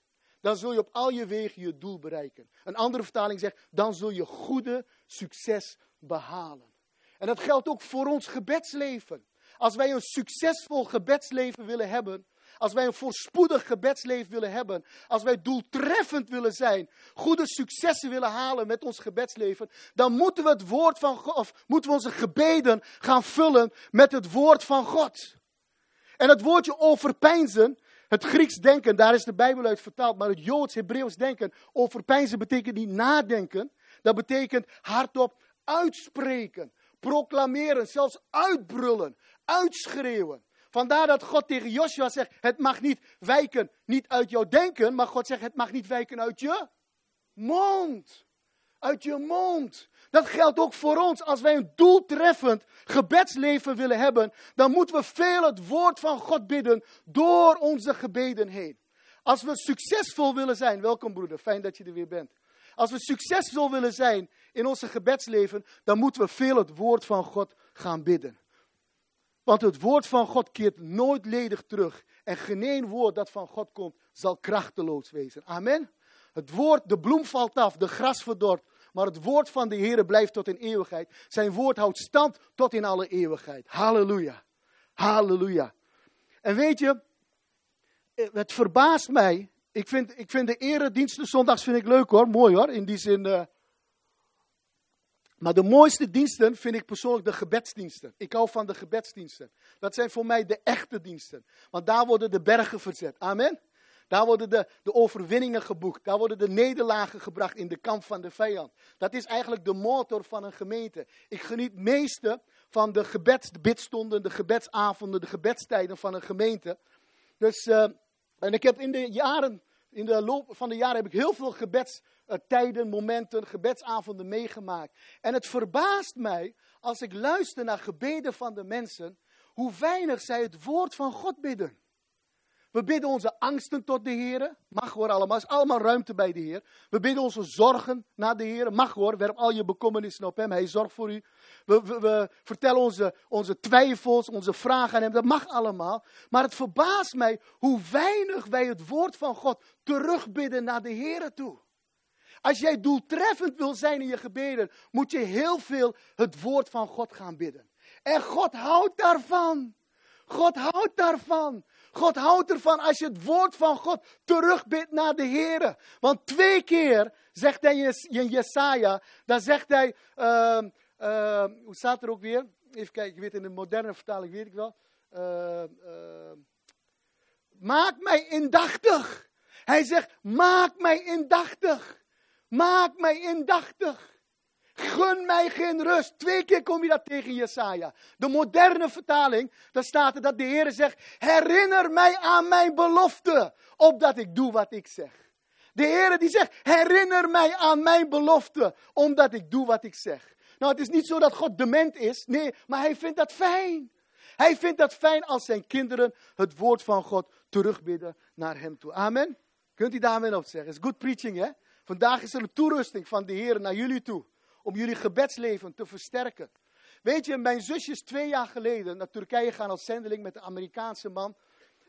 dan zul je op al je wegen je doel bereiken. Een andere vertaling zegt, dan zul je goede succes behalen. En dat geldt ook voor ons gebedsleven. Als wij een succesvol gebedsleven willen hebben, als wij een voorspoedig gebedsleven willen hebben, als wij doeltreffend willen zijn, goede successen willen halen met ons gebedsleven, dan moeten we het woord van of moeten we onze gebeden gaan vullen met het woord van God. En het woordje overpeinzen, het Grieks denken, daar is de Bijbel uit vertaald, maar het Joods, Hebreeuws denken, overpeinzen betekent niet nadenken. Dat betekent hardop uitspreken, proclameren, zelfs uitbrullen, uitschreeuwen. Vandaar dat God tegen Joshua zegt, het mag niet wijken, niet uit jouw denken, maar God zegt, het mag niet wijken uit je mond. Uit je mond. Dat geldt ook voor ons. Als wij een doeltreffend gebedsleven willen hebben, dan moeten we veel het woord van God bidden door onze gebeden heen. Als we succesvol willen zijn, welkom broeder, fijn dat je er weer bent. Als we succesvol willen zijn in onze gebedsleven, dan moeten we veel het woord van God gaan bidden. Want het woord van God keert nooit ledig terug. En geen woord dat van God komt, zal krachteloos wezen. Amen. Het woord, de bloem valt af, de gras verdort, maar het woord van de Heer blijft tot in eeuwigheid. Zijn woord houdt stand tot in alle eeuwigheid. Halleluja. Halleluja. En weet je, eh, het verbaast mij. Ik vind, ik vind de erediensten zondags vind ik leuk hoor. Mooi hoor. In die zin. Uh, Maar de mooiste diensten vind ik persoonlijk de gebedsdiensten. Ik hou van de gebedsdiensten. Dat zijn voor mij de echte diensten. Want daar worden de bergen verzet. Amen. Daar worden de, de overwinningen geboekt. Daar worden de nederlagen gebracht in de kamp van de vijand. Dat is eigenlijk de motor van een gemeente. Ik geniet meeste van de gebedsbidstonden, de gebedsavonden, de gebedstijden van een gemeente. Dus, uh, en ik heb in de jaren, in de loop van de jaren heb ik heel veel gebedstijden, momenten, gebedsavonden meegemaakt. En het verbaast mij als ik luister naar gebeden van de mensen, hoe weinig zij het woord van God bidden. We bidden onze angsten tot de Heer. Mag hoor allemaal. is allemaal ruimte bij de Heer. We bidden onze zorgen naar de Heer. Mag hoor. Werp al je bekommernissen op hem. Hij zorgt voor u. We, we, vertellen onze, onze twijfels, onze vragen aan hem. Dat mag allemaal. Maar het verbaast mij hoe weinig wij het woord van God terugbidden naar de Heer toe. Als jij doeltreffend wil zijn in je gebeden, moet je heel veel het woord van God gaan bidden. En God houdt daarvan. God houdt daarvan. God houdt ervan als je het woord van God terugbidt naar de Heer. Want twee keer zegt hij in Jesaja, dan zegt hij, uh, uh, hoe staat er ook weer? Even kijken, ik weet in de moderne vertaling, weet ik wel. Uh, maak mij indachtig. Hij zegt, maak mij indachtig. Maak mij indachtig. Gun mij geen rust. Twee keer kom je dat tegen Jesaja. De moderne vertaling, daar staat er dat de Heer zegt, herinner mij aan mijn belofte, opdat ik doe wat ik zeg. De Heer die zegt, herinner mij aan mijn belofte, omdat ik doe wat ik zeg. Nou, het is niet zo dat God dement is, nee, maar hij vindt dat fijn. Hij vindt dat fijn als zijn kinderen het woord van God terugbidden naar hem toe. Amen. Kunt u daarmee op zeggen? Is good preaching, hè? Vandaag is er een toerusting van de Heer naar jullie toe om jullie gebedsleven te versterken. Weet je, mijn zusje is twee jaar geleden naar Turkije gaan als zendeling met een Amerikaanse man.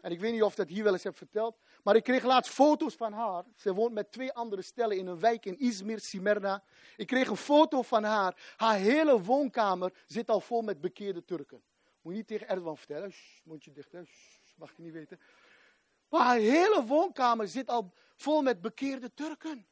En ik weet niet of ik dat hier wel eens heb verteld. Maar ik kreeg laatst foto's van haar. Ze woont met twee andere stellen in een wijk in Izmir, Simerna. Ik kreeg een foto van haar. Haar hele woonkamer zit al vol met bekeerde Turken. Moet je niet tegen Erdogan vertellen. Shh, mondje dicht, hè. mag je niet weten. Maar haar hele woonkamer zit al vol met bekeerde Turken.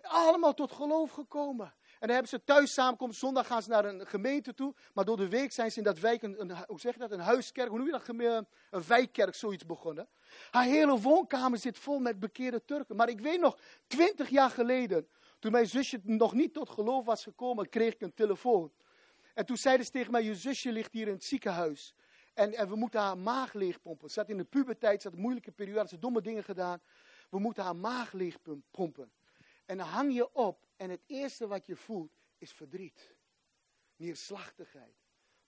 Allemaal tot geloof gekomen. En dan hebben ze thuis samenkomst. Zondag gaan ze naar een gemeente toe. Maar door de week zijn ze in dat wijk, een, hoe zeg je dat, een huiskerk, hoe noem je dat, een wijkkerk, zoiets begonnen. Haar hele woonkamer zit vol met bekeerde Turken. Maar ik weet nog, twintig jaar geleden, toen mijn zusje nog niet tot geloof was gekomen, kreeg ik een telefoon. En toen zeiden ze tegen mij, je zusje ligt hier in het ziekenhuis. En, en we moeten haar maag leegpompen. Ze zat in de puberteit, ze had een moeilijke periode, had ze domme dingen gedaan. We moeten haar maag leegpompen. En dan hang je op en het eerste wat je voelt is verdriet. Neerslachtigheid.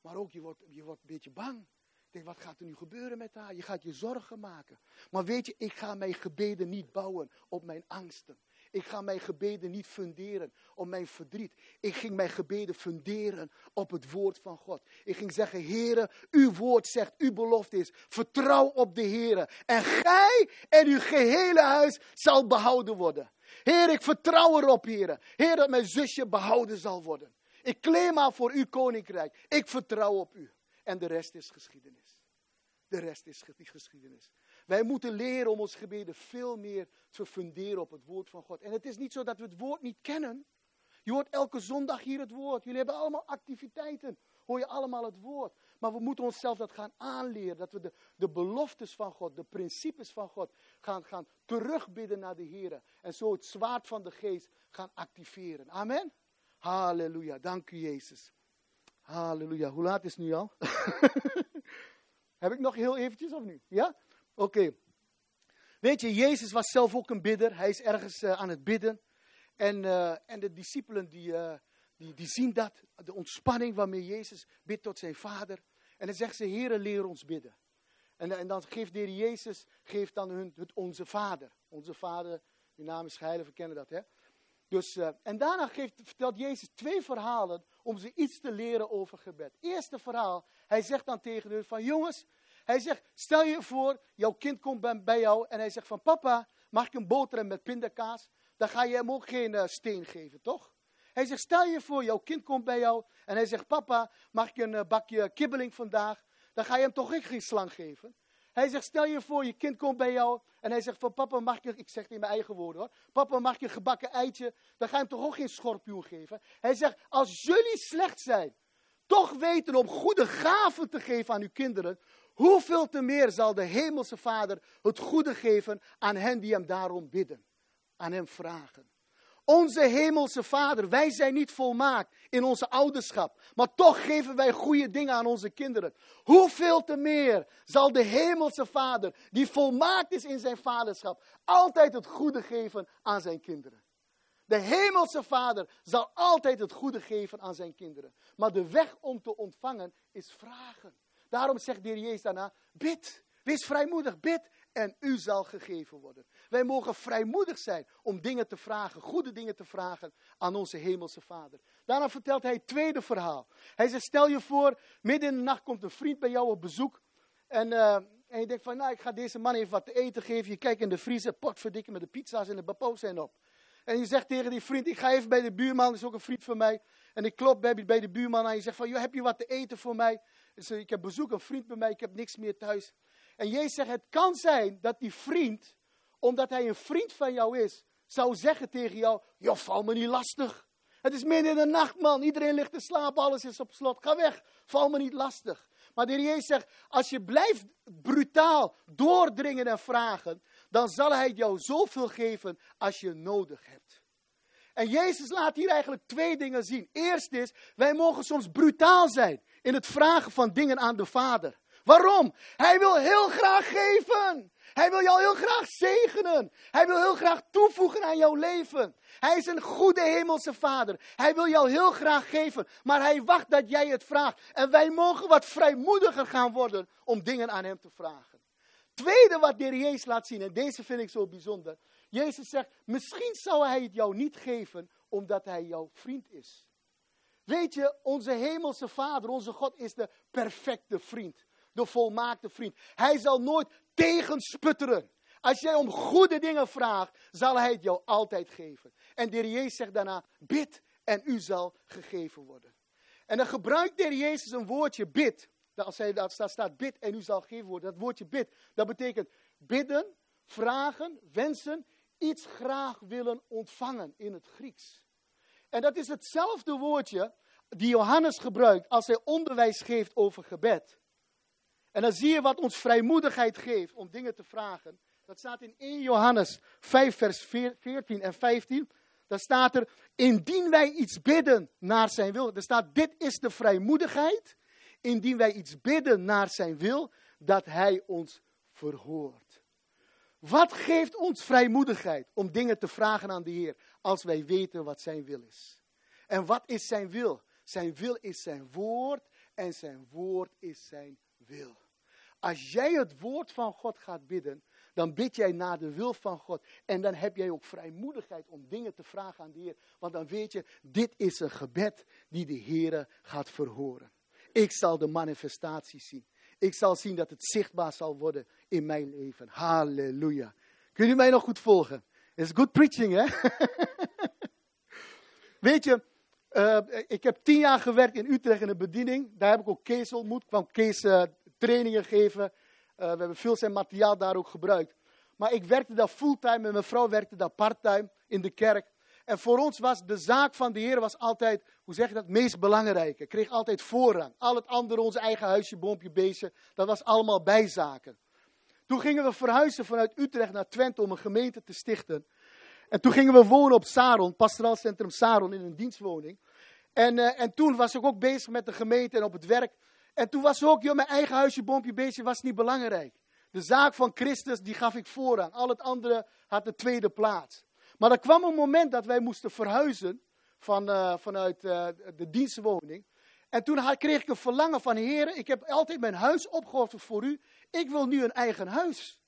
Maar ook je wordt, je wordt een beetje bang. Denk, wat gaat er nu gebeuren met haar? Je gaat je zorgen maken. Maar weet je, ik ga mijn gebeden niet bouwen op mijn angsten. Ik ga mijn gebeden niet funderen op mijn verdriet. Ik ging mijn gebeden funderen op het woord van God. Ik ging zeggen, Heere, uw woord zegt, uw belofte is, vertrouw op de Heere. En gij en uw gehele huis zal behouden worden. Heer, ik vertrouw erop, Heer. Heer, dat mijn zusje behouden zal worden. Ik claim maar voor uw koninkrijk. Ik vertrouw op u. En de rest is geschiedenis. De rest is geschiedenis. Wij moeten leren om ons gebeden veel meer te funderen op het woord van God. En het is niet zo dat we het woord niet kennen. Je hoort elke zondag hier het woord. Jullie hebben allemaal activiteiten. Hoor je allemaal het woord. Maar we moeten onszelf dat gaan aanleren. Dat we de, de beloftes van God, de principes van God gaan, gaan terugbidden naar de Heer. En zo het zwaard van de geest gaan activeren. Amen. Halleluja. Dank u Jezus. Halleluja. Hoe laat is het nu al? Heb ik nog heel eventjes of niet? Ja? Oké. Weet je, Jezus was zelf ook een bidder. Hij is ergens uh, aan het bidden. En, uh, en de discipelen die, uh, die, die zien dat. De ontspanning waarmee Jezus bidt tot zijn vader. En dan zegt ze, Heere, leer ons bidden. En, en dan geeft de Jezus geeft dan hun het onze Vader. Onze Vader, uw naam is geheilig, we kennen dat, hè. Dus, uh, en daarna geeft, vertelt Jezus twee verhalen om ze iets te leren over gebed. Eerste verhaal, hij zegt dan tegen hun van, jongens, hij zegt, stel je voor, jouw kind komt bij, jou en hij zegt van, papa, mag ik een boterham met pindakaas? Dan ga je hem ook geen uh, steen geven, toch? Hij zegt, stel je voor, jouw kind komt bij jou en hij zegt, papa, mag ik een uh, bakje kibbeling vandaag? Dan ga je hem toch geen slang geven? Hij zegt, stel je voor, je kind komt bij jou en hij zegt van papa mag je, ik zeg het in mijn eigen woorden hoor, papa mag je gebakken eitje, dan ga je hem toch ook geen schorpioen geven. Hij zegt, als jullie slecht zijn, toch weten om goede gaven te geven aan uw kinderen, hoeveel te meer zal de hemelse vader het goede geven aan hen die hem daarom bidden, aan hem vragen. Onze hemelse Vader, wij zijn niet volmaakt in onze ouderschap, maar toch geven wij goede dingen aan onze kinderen. Hoeveel te meer zal de hemelse Vader, die volmaakt is in zijn vaderschap, altijd het goede geven aan zijn kinderen. De hemelse Vader zal altijd het goede geven aan zijn kinderen. Maar de weg om te ontvangen is vragen. Daarom zegt de Heer Jezus daarna, bid. Wees vrijmoedig, bid en u zal gegeven worden. Wij mogen vrijmoedig zijn om dingen te vragen, goede dingen te vragen aan onze hemelse Vader. Daarna vertelt hij het tweede verhaal. Hij zegt, stel je voor, midden in de nacht komt een vriend bij jou op bezoek. En, uh, en je denkt van, nou, ik ga deze man even wat te eten geven. Je kijkt in de vriezer, potverdikke met de pizza's en de bapo's zijn op. En je zegt tegen die vriend, ik ga even bij de buurman, dat is ook een vriend van mij. En ik klop bij, de buurman en je zegt van, heb je wat te eten voor mij? Ik heb bezoek, een vriend bij mij, ik heb niks meer thuis. En Jezus zegt, het kan zijn dat die vriend, omdat hij een vriend van jou is, zou zeggen tegen jou, joh, val me niet lastig. Het is midden in de nacht, man. Iedereen ligt te slapen, alles is op slot. Ga weg, val me niet lastig. Maar de Heer Jezus zegt, als je blijft brutaal doordringen en vragen, dan zal Hij jou zoveel geven als je nodig hebt. En Jezus laat hier eigenlijk twee dingen zien. Eerst is, wij mogen soms brutaal zijn in het vragen van dingen aan de Vader. Waarom? Hij wil heel graag geven. Hij wil jou heel graag zegenen. Hij wil heel graag toevoegen aan jouw leven. Hij is een goede hemelse vader. Hij wil jou heel graag geven. Maar hij wacht dat jij het vraagt. En wij mogen wat vrijmoediger gaan worden om dingen aan hem te vragen. Tweede wat de Jezus laat zien, en deze vind ik zo bijzonder. Jezus zegt, misschien zou hij het jou niet geven omdat hij jouw vriend is. Weet je, onze hemelse vader, onze God is de perfecte vriend de volmaakte vriend. Hij zal nooit tegensputteren. Als jij om goede dingen vraagt, zal hij het jou altijd geven. En de Jezus zegt daarna, bid en u zal gegeven worden. En dan gebruikt de Jezus een woordje bid. Als hij dat staat, staat bid en u zal gegeven worden. Dat woordje bid, dat betekent bidden, vragen, wensen, iets graag willen ontvangen in het Grieks. En dat is hetzelfde woordje die Johannes gebruikt als hij onderwijs geeft over gebed. En dan zie je wat ons vrijmoedigheid geeft om dingen te vragen. Dat staat in 1 Johannes 5, vers 14 en 15. Daar staat er, indien wij iets bidden naar zijn wil. Er staat, dit is de vrijmoedigheid. Indien wij iets bidden naar zijn wil, dat hij ons verhoort. Wat geeft ons vrijmoedigheid om dingen te vragen aan de Heer als wij weten wat zijn wil is? En wat is zijn wil? Zijn wil is zijn woord en zijn woord is zijn wil. Als jij het woord van God gaat bidden, dan bid jij naar de wil van God. En dan heb jij ook vrijmoedigheid om dingen te vragen aan de Heer. Want dan weet je, dit is een gebed die de Heer gaat verhoren. Ik zal de manifestatie zien. Ik zal zien dat het zichtbaar zal worden in mijn leven. Halleluja. Kun je mij nog goed volgen? Is good preaching, hè? Weet je, uh, ik heb tien jaar gewerkt in Utrecht in een bediening. Daar heb ik ook Kees ontmoet. Kwam Kees uh, trainingen geven. Uh, we hebben veel zijn materiaal daar ook gebruikt. Maar ik werkte daar fulltime en mijn vrouw werkte daar parttime in de kerk. En voor ons was de zaak van de Heer was altijd, hoe zeg je dat, meest belangrijke. Kreeg altijd voorrang. Al het andere, onze eigen huisje, boompje, beestje, dat was allemaal bijzaken. Toen gingen we verhuizen vanuit Utrecht naar Twente om een gemeente te stichten. En toen gingen we wonen op Saron, pastoraal centrum Saron, in een dienstwoning. En, uh, en toen was ik ook bezig met de gemeente en op het werk. En toen was ook, joh, mijn eigen huisje, boompje, beestje was niet belangrijk. De zaak van Christus, die gaf ik voorrang. Al het andere had de tweede plaats. Maar er kwam een moment dat wij moesten verhuizen van, uh, vanuit uh, de dienstwoning. En toen had, kreeg ik een verlangen van, heren, ik heb altijd mijn huis opgeofferd voor u. Ik wil nu een eigen huis.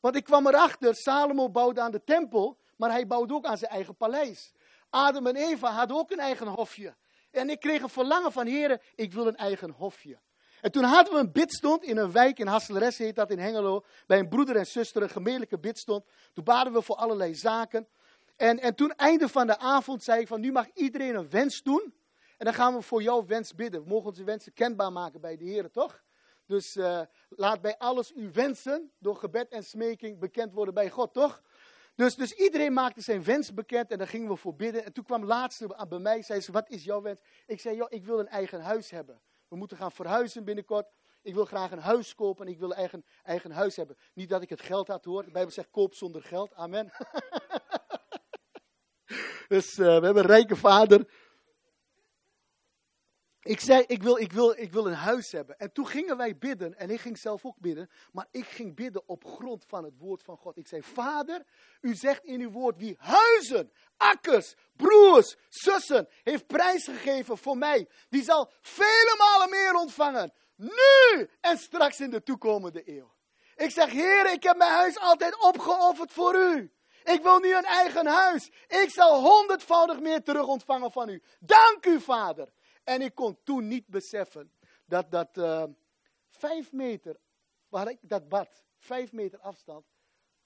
Want ik kwam erachter, Salomo bouwde aan de tempel, maar hij bouwde ook aan zijn eigen paleis. Adam en Eva hadden ook een eigen hofje. En ik kreeg een verlangen van, heren, ik wil een eigen hofje. En toen hadden we een bidstond in een wijk, in Hasselres heet dat in Hengelo, bij een broeder en zuster, een gemeentelijke bidstond. Toen baden we voor allerlei zaken. En, en toen, einde van de avond, zei ik van, nu mag iedereen een wens doen. En dan gaan we voor jouw wens bidden. We mogen onze wensen kenbaar maken bij de heren, toch? Dus uh, laat bij alles uw wensen door gebed en smeking bekend worden bij God, toch? Dus, dus iedereen maakte zijn wens bekend en daar gingen we voor bidden. En toen kwam laatste bij mij, zei ze, wat is jouw wens? Ik zei, joh, ik wil een eigen huis hebben. We moeten gaan verhuizen binnenkort. Ik wil graag een huis kopen en ik wil een eigen, huis hebben. Niet dat ik het geld had hoor. De Bijbel zegt koop zonder geld. Amen. dus uh, we hebben een rijke vader. Ik zei, ik wil, ik, wil, ik wil een huis hebben. En toen gingen wij bidden. En ik ging zelf ook bidden. Maar ik ging bidden op grond van het woord van God. Ik zei, Vader, u zegt in uw woord wie huizen, akkers, broers, zussen heeft prijsgegeven voor mij. Die zal vele malen meer ontvangen. Nu en straks in de toekomende eeuw. Ik zeg, Heer, ik heb mijn huis altijd opgeofferd voor u. Ik wil nu een eigen huis. Ik zal honderdvoudig meer terug ontvangen van u. Dank u, Vader. En ik kon toen niet beseffen dat dat uh, vijf meter, waar ik dat bad, vijf meter afstand,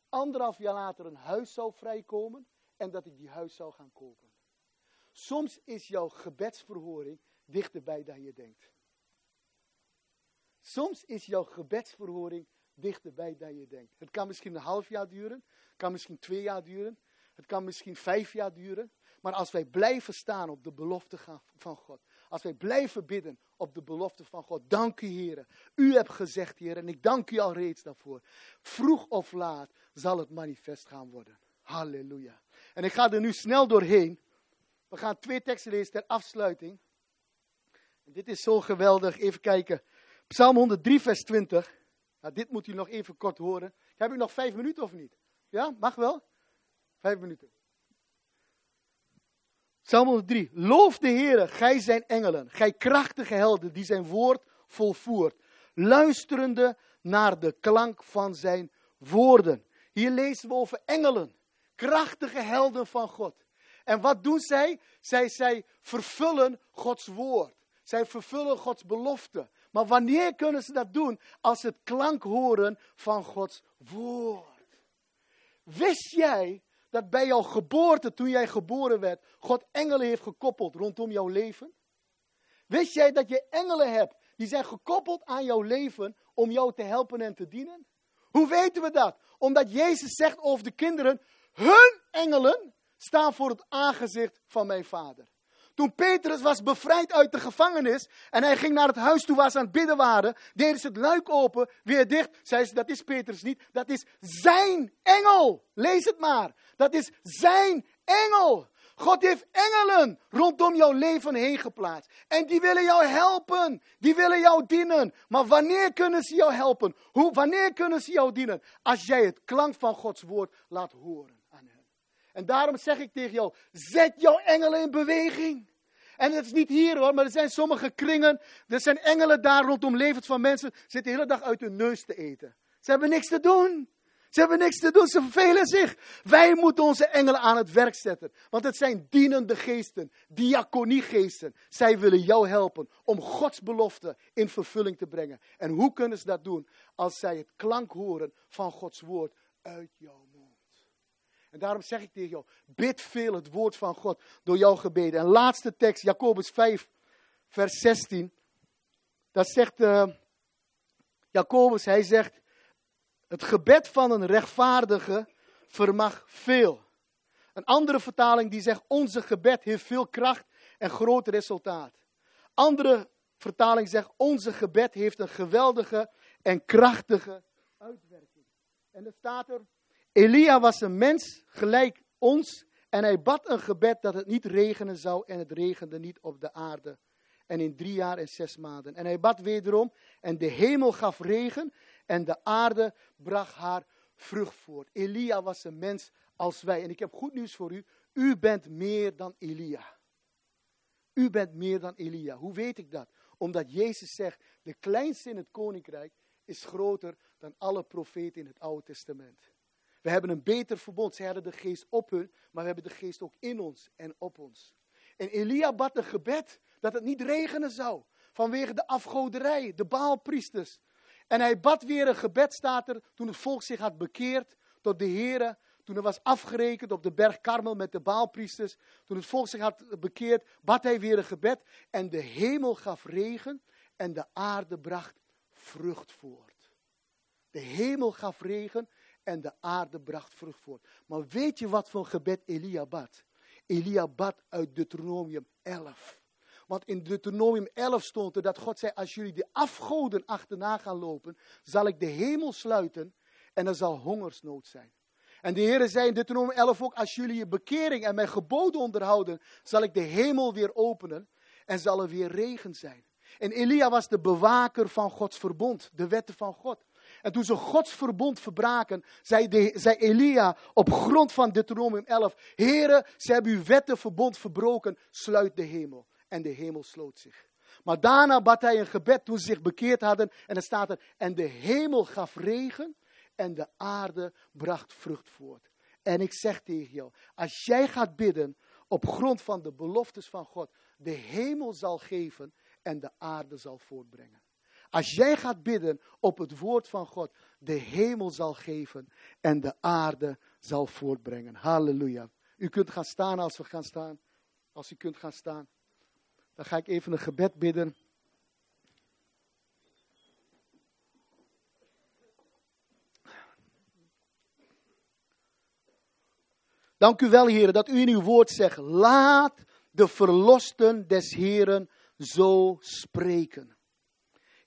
anderhalf jaar later een huis zou vrijkomen en dat ik die huis zou gaan kopen. Soms is jouw gebedsverhoring dichterbij dan je denkt. Soms is jouw gebedsverhoring dichterbij dan je denkt. Het kan misschien een half jaar duren, het kan misschien twee jaar duren, het kan misschien vijf jaar duren. Maar als wij blijven staan op de belofte van God, als wij blijven bidden op de belofte van God, dank u Heer. U hebt gezegd Heer en ik dank u al reeds daarvoor. Vroeg of laat zal het manifest gaan worden. Halleluja. En ik ga er nu snel doorheen. We gaan twee teksten lezen ter afsluiting. Dit is zo geweldig. Even kijken. Psalm 103, vers 20. Nou, dit moet u nog even kort horen. Heb ik nog vijf minuten of niet? Ja, mag wel? Vijf minuten. Psalm 103. Loof de Heer, gij zijn engelen, gij krachtige helden die zijn woord volvoert, luisterende naar de klank van zijn woorden. Hier lezen we over engelen, krachtige helden van God. En wat doen zij? Zij, zij vervullen Gods woord. Zij vervullen Gods belofte. Maar wanneer kunnen ze dat doen? Als ze het klank horen van Gods woord. Wist jij dat bij jouw geboorte, toen jij geboren werd, God engelen heeft gekoppeld rondom jouw leven? Wist jij dat je engelen hebt die zijn gekoppeld aan jouw leven om jou te helpen en te dienen? Hoe weten we dat? Omdat Jezus zegt over de kinderen, hun engelen staan voor het aangezicht van mijn vader. Toen Petrus was bevrijd uit de gevangenis en hij ging naar het huis toe waar ze aan het bidden waren, deden ze het luik open, weer dicht. Zei ze, dat is Petrus niet, dat is zijn engel. Lees het maar. Dat is zijn engel. God heeft engelen rondom jouw leven heen geplaatst. En die willen jou helpen. Die willen jou dienen. Maar wanneer kunnen ze jou helpen? Hoe, wanneer kunnen ze jou dienen? Als jij het klank van Gods woord laat horen aan hen. En daarom zeg ik tegen jou, zet jouw engelen in beweging. En het is niet hier hoor, maar er zijn sommige kringen. Er zijn engelen daar rondom levens van mensen. Zitten de hele dag uit hun neus te eten. Ze hebben niks te doen. Ze hebben niks te doen, ze vervelen zich. Wij moeten onze engelen aan het werk zetten. Want het zijn dienende geesten, diaconiegeesten. Zij willen jou helpen om Gods belofte in vervulling te brengen. En hoe kunnen ze dat doen? Als zij het klank horen van Gods woord uit mond. En daarom zeg ik tegen jou, bid veel het woord van God door jouw gebeden. En laatste tekst, Jacobus 5, vers 16. Dat zegt uh, Jacobus, hij zegt, het gebed van een rechtvaardige vermag veel. Een andere vertaling die zegt, onze gebed heeft veel kracht en groot resultaat. Andere vertaling zegt, onze gebed heeft een geweldige en krachtige uitwerking. En er staat er, Elia was een mens gelijk ons en hij bad een gebed dat het niet regenen zou en het regende niet op de aarde. En in drie jaar en zes maanden. En hij bad wederom en de hemel gaf regen en de aarde bracht haar vrucht voort. Elia was een mens als wij. En ik heb goed nieuws voor u. U bent meer dan Elia. U bent meer dan Elia. Hoe weet ik dat? Omdat Jezus zegt, de kleinste in het koninkrijk is groter dan alle profeten in het Oude Testament. We hebben een beter verbond. Zij hadden de geest op hun, maar we hebben de geest ook in ons en op ons. En Elia bad een gebed dat het niet regenen zou. Vanwege de afgoderij, de baalpriesters. En hij bad weer een gebed, staat er, toen het volk zich had bekeerd tot de Here. Toen er was afgerekend op de berg Karmel met de baalpriesters. Toen het volk zich had bekeerd, bad hij weer een gebed. En de hemel gaf regen en de aarde bracht vrucht voort. De hemel gaf regen en de aarde bracht vrucht voort. Maar weet je wat voor gebed Elia bad? Elia bad uit Deuteronomium 11. Want in Deuteronomium 11 stond er dat God zei, als jullie de afgoden achterna gaan lopen, zal ik de hemel sluiten en er zal hongersnood zijn. En de Heer zei in Deuteronomium 11 ook, als jullie je bekering en mijn geboden onderhouden, zal ik de hemel weer openen en zal er weer regen zijn. En Elia was de bewaker van Gods verbond, de wetten van God. En toen ze Gods verbond verbraken, zei, de, zei Elia op grond van Deuteronomium 11, Heren, ze hebben uw wetten verbond verbroken, sluit de hemel. En de hemel sloot zich. Maar daarna bad hij een gebed toen ze zich bekeerd hadden. En dan staat er, en de hemel gaf regen en de aarde bracht vrucht voort. En ik zeg tegen jou, als jij gaat bidden op grond van de beloftes van God, de hemel zal geven en de aarde zal voortbrengen. Als jij gaat bidden op het woord van God, de hemel zal geven en de aarde zal voortbrengen. Halleluja. U kunt gaan staan als we gaan staan. Als u kunt gaan staan. Dan ga ik even een gebed bidden. Dank u wel, heren, dat u in uw woord zegt: laat de verlosten des Heren zo spreken.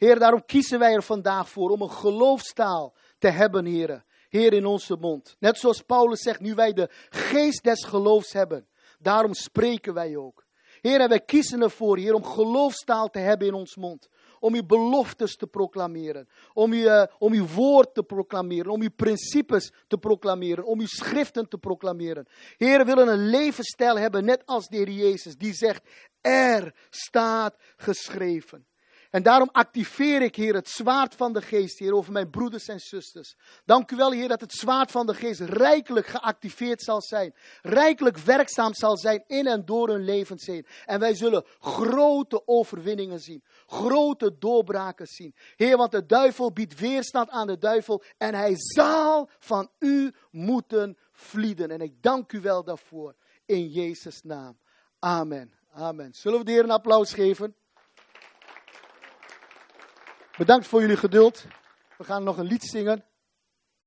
Heer, daarom kiezen wij er vandaag voor om een geloofstaal te hebben, heren. Heer, in onze mond. Net zoals Paulus zegt, nu wij de geest des geloofs hebben, daarom spreken wij ook. Heer, wij kiezen ervoor, Heer, om geloofstaal te hebben in ons mond. Om uw beloftes te proclameren. Om uw, uh, om uw woord te proclameren. Om uw principes te proclameren. Om uw schriften te proclameren. Heer, we willen een levensstijl hebben, net als de Heer Jezus. Die zegt, er staat geschreven. En daarom activeer ik, Heer, het zwaard van de geest, Heer, over mijn broeders en zusters. Dank u wel, Heer, dat het zwaard van de geest rijkelijk geactiveerd zal zijn. Rijkelijk werkzaam zal zijn in en door hun levens heen. En wij zullen grote overwinningen zien. Grote doorbraken zien. Heer, want de duivel biedt weerstand aan de duivel. En hij zal van u moeten vlieden. En ik dank u wel daarvoor. In Jezus' naam. Amen. Amen. Zullen we de Heer een applaus geven? Bedankt voor jullie geduld. We gaan nog een lied zingen.